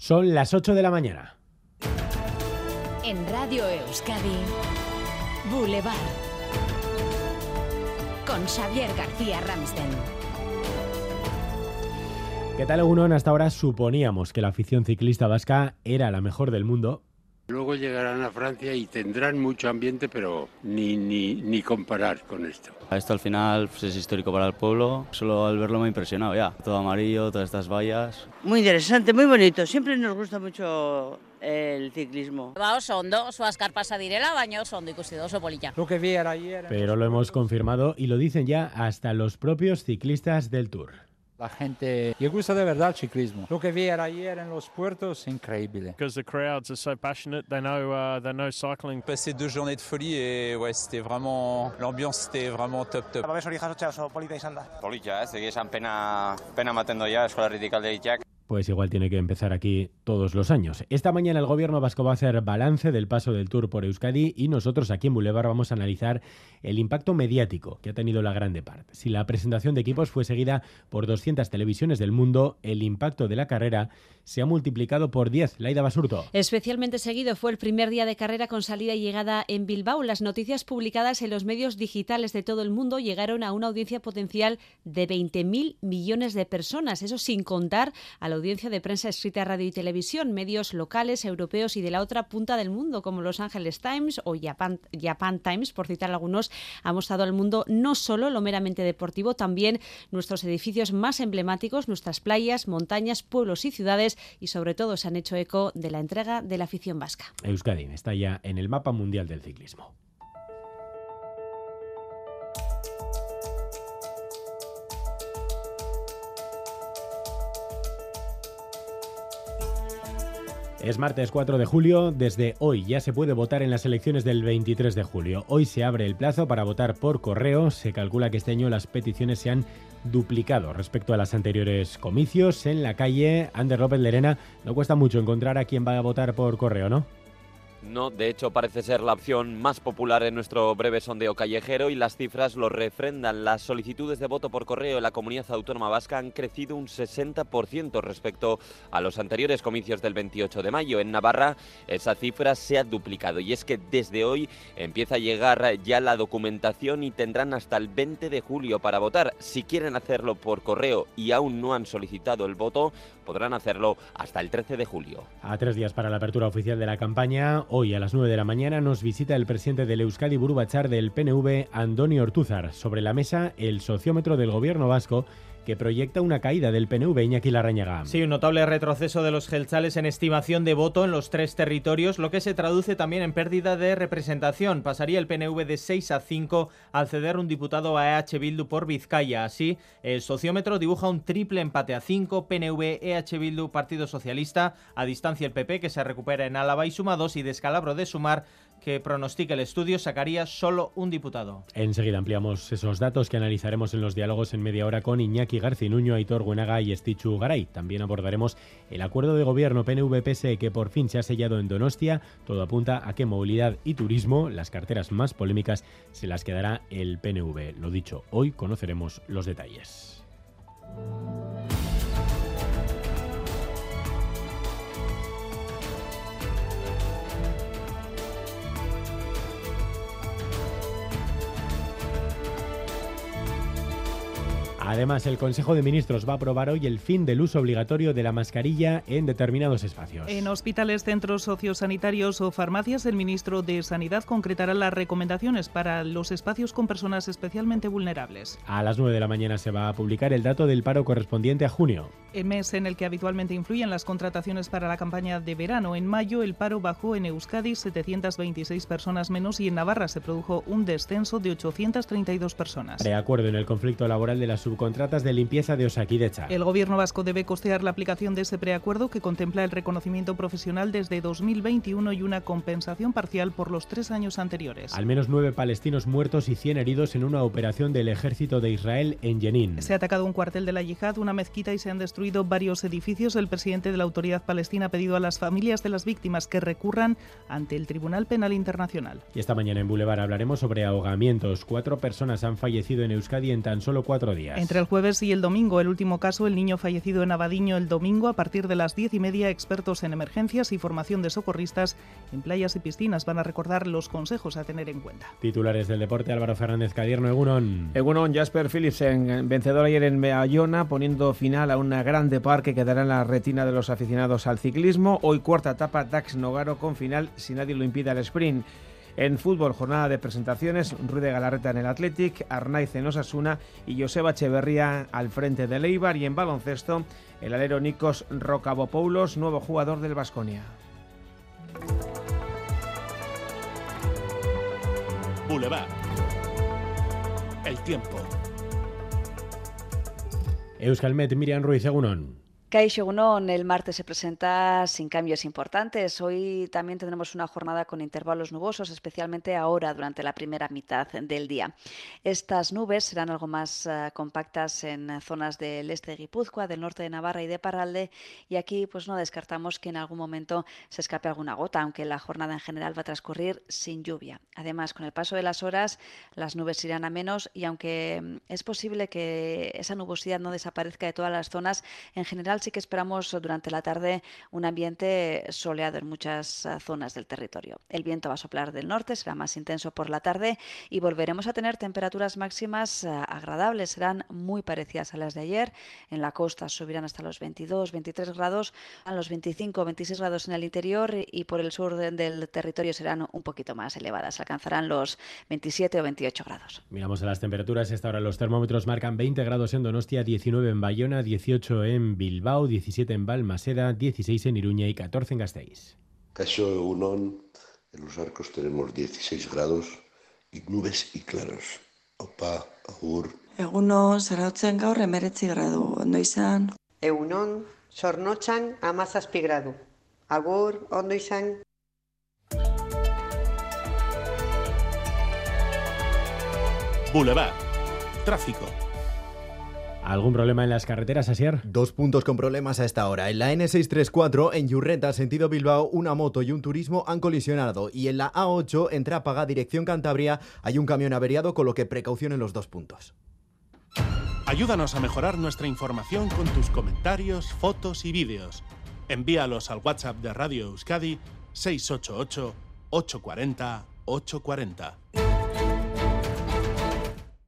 Son las 8 de la mañana. En Radio Euskadi, Boulevard. Con Xavier García Ramsten. ¿Qué tal, uno? Hasta ahora suponíamos que la afición ciclista vasca era la mejor del mundo, Luego llegarán a Francia y tendrán mucho ambiente, pero ni, ni, ni comparar con esto. Esto al final pues, es histórico para el pueblo. Solo al verlo me ha impresionado ya. Todo amarillo, todas estas vallas. Muy interesante, muy bonito. Siempre nos gusta mucho el ciclismo. Ba oso ondo, oso azkar pasa direla, baina oso ondo ikusi oso polita. Lo que vi era ayer. Pero lo hemos confirmado y lo dicen ya hasta los propios ciclistas del Tour. La gente le gusta de verdad el ciclismo. Lo que vi era ayer en los puertos, increíble. Because the crowds are so passionate, they know uh, they know cycling. Passé deux journées de folie et ouais, c'était vraiment l'ambiance c'était vraiment top top. Babes hori jasotzea oso polita izan da. Polita, ez, egia esan pena, pena maten doia eskola erritikaldeitxak. Pues igual tiene que empezar aquí todos los años. Esta mañana el gobierno vasco va a hacer balance del paso del Tour por Euskadi y nosotros aquí en Boulevard vamos a analizar el impacto mediático que ha tenido la grande parte. Si la presentación de equipos fue seguida por 200 televisiones del mundo, el impacto de la carrera se ha multiplicado por 10. Laida Basurto. Especialmente seguido fue el primer día de carrera con salida y llegada en Bilbao. Las noticias publicadas en los medios digitales de todo el mundo llegaron a una audiencia potencial de 20.000 millones de personas. Eso sin contar a la audiencia de prensa escrita, radio y televisión, medios locales, europeos y de la otra punta del mundo, como Los Angeles Times o Japan, Japan Times, por citar algunos, ha mostrado al mundo no solo lo meramente deportivo, también nuestros edificios más emblemáticos, nuestras playas, montañas, pueblos y ciudades, y sobre todo se han hecho eco de la entrega de la afición vasca. Euskadi está ya en el mapa mundial del ciclismo. Es martes 4 de julio, desde hoy ya se puede votar en las elecciones del 23 de julio. Hoy se abre el plazo para votar por correo, se calcula que este año las peticiones se han duplicado respecto a las anteriores comicios. En la calle, Ander López Lerena, no cuesta mucho encontrar a quien va a votar por correo, ¿no? No, de hecho parece ser la opción más popular en nuestro breve sondeo callejero y las cifras lo refrendan. Las solicitudes de voto por correo en la comunidad autónoma vasca han crecido un 60% respecto a los anteriores comicios del 28 de mayo. En Navarra esa cifra se ha duplicado y es que desde hoy empieza a llegar ya la documentación y tendrán hasta el 20 de julio para votar. Si quieren hacerlo por correo y aún no han solicitado el voto, podrán hacerlo hasta el 13 de julio. A tres días para la apertura oficial de la campaña, hoy a las 9 de la mañana nos visita el presidente del Euskadi Burubachar del PNV, Andoni Ortúzar. Sobre la mesa, el sociómetro del gobierno vasco que proyecta una caída del PNV Iñaki Larrañaga. Sí, un notable retroceso de los gelchales en estimación de voto en los tres territorios, lo que se traduce también en pérdida de representación. Pasaría el PNV de 6 a 5 al ceder un diputado a EH Bildu por Vizcaya. Así, el sociómetro dibuja un triple empate a 5, PNV, EH Bildu, Partido Socialista, a distancia el PP que se recupera en Álava y suma 2 y descalabro de sumar que pronostica el estudio sacaría solo un diputado. Enseguida ampliamos esos datos que analizaremos en los diálogos en media hora con Iñaki Garcinuño, Aitor Guenaga y Estichu Garay. También abordaremos el acuerdo de gobierno PNV-PSE que por fin se ha sellado en Donostia. Todo apunta a que movilidad y turismo, las carteras más polémicas, se las quedará el PNV. Lo dicho, hoy conoceremos los detalles. Además, el Consejo de Ministros va a aprobar hoy el fin del uso obligatorio de la mascarilla en determinados espacios. En hospitales, centros sociosanitarios o farmacias, el ministro de Sanidad concretará las recomendaciones para los espacios con personas especialmente vulnerables. A las 9 de la mañana se va a publicar el dato del paro correspondiente a junio. El mes en el que habitualmente influyen las contrataciones para la campaña de verano. En mayo, el paro bajó en Euskadi 726 personas menos y en Navarra se produjo un descenso de 832 personas. De acuerdo en el conflicto laboral de las subcontratas de limpieza de Osakidecha. El gobierno vasco debe costear la aplicación de ese preacuerdo que contempla el reconocimiento profesional desde 2021 y una compensación parcial por los tres años anteriores. Al menos nueve palestinos muertos y 100 heridos en una operación del ejército de Israel en Jenin. Se ha atacado un cuartel de la yihad, una mezquita y se han destruido varios edificios. El presidente de la autoridad palestina ha pedido a las familias de las víctimas que recurran ante el Tribunal Penal Internacional. Y esta mañana en Boulevard hablaremos sobre ahogamientos. Cuatro personas han fallecido en Euskadi en tan solo cuatro días. Entre el jueves y el domingo, el último caso, el niño fallecido en Abadiño el domingo a partir de las diez y media, expertos en emergencias y formación de socorristas en playas y piscinas van a recordar los consejos a tener en cuenta. Titulares del deporte, Álvaro Fernández Cadierno, Egunon. Egunon, Jasper Philipsen, vencedor ayer en Bayona, poniendo final a una grande par que quedará en la retina de los aficionados al ciclismo. Hoy cuarta etapa, Dax Nogaro con final, si nadie lo impide al sprint. En fútbol, jornada de presentaciones, Rude Galarreta en el Athletic, Arnaiz en Osasuna y Joseba Echeverría al frente del Eibar y en baloncesto, el alero Nikos Rocabopoulos, nuevo jugador del Vasconia. Boulevard. El tiempo. Euskalmet, Miriam Ruiz, Egunon. Gunón, el martes se presenta sin cambios importantes. Hoy también tendremos una jornada con intervalos nubosos, especialmente ahora durante la primera mitad del día. Estas nubes serán algo más uh, compactas en zonas del este de Guipúzcoa, del norte de Navarra y de Parralde. Y aquí pues no descartamos que en algún momento se escape alguna gota, aunque la jornada en general va a transcurrir sin lluvia. Además, con el paso de las horas, las nubes irán a menos y aunque mm, es posible que esa nubosidad no desaparezca de todas las zonas, en general sí que esperamos durante la tarde un ambiente soleado en muchas eh, zonas del territorio. El viento va a soplar del norte, será más intenso por la tarde y volveremos a tener temperaturas máximas eh, agradables. Serán muy parecidas a las de ayer. En la costa subirán hasta los 22, 23 grados, a los 25, 26 grados en el interior y por el sur del territorio serán un poquito más elevadas. Alcanzarán los 27 o 28 grados. Miramos a las temperaturas. Esta hora los termómetros marcan 20 grados en Donostia, 19 en Bayona, 18 en Bilbao. 17 en Balmaseda, 16 en Iruña y 14 en Gasteiz. Caso Unón, en los arcos tenemos 16 grados y nubes y claros. Opa, agur. Egunon, zarautzen gaur emeretzi gradu, ondo izan. Egunon, sornotxan amazazpi gradu. Agur, ondo izan. Boulevard. Tráfico. ¿Algún problema en las carreteras, Asier? Dos puntos con problemas a esta hora. En la N634, en Yurreta, sentido Bilbao, una moto y un turismo han colisionado. Y en la A8, en Trápaga, dirección Cantabria, hay un camión averiado, con lo que precaución en los dos puntos. Ayúdanos a mejorar nuestra información con tus comentarios, fotos y vídeos. Envíalos al WhatsApp de Radio Euskadi 688 840 840.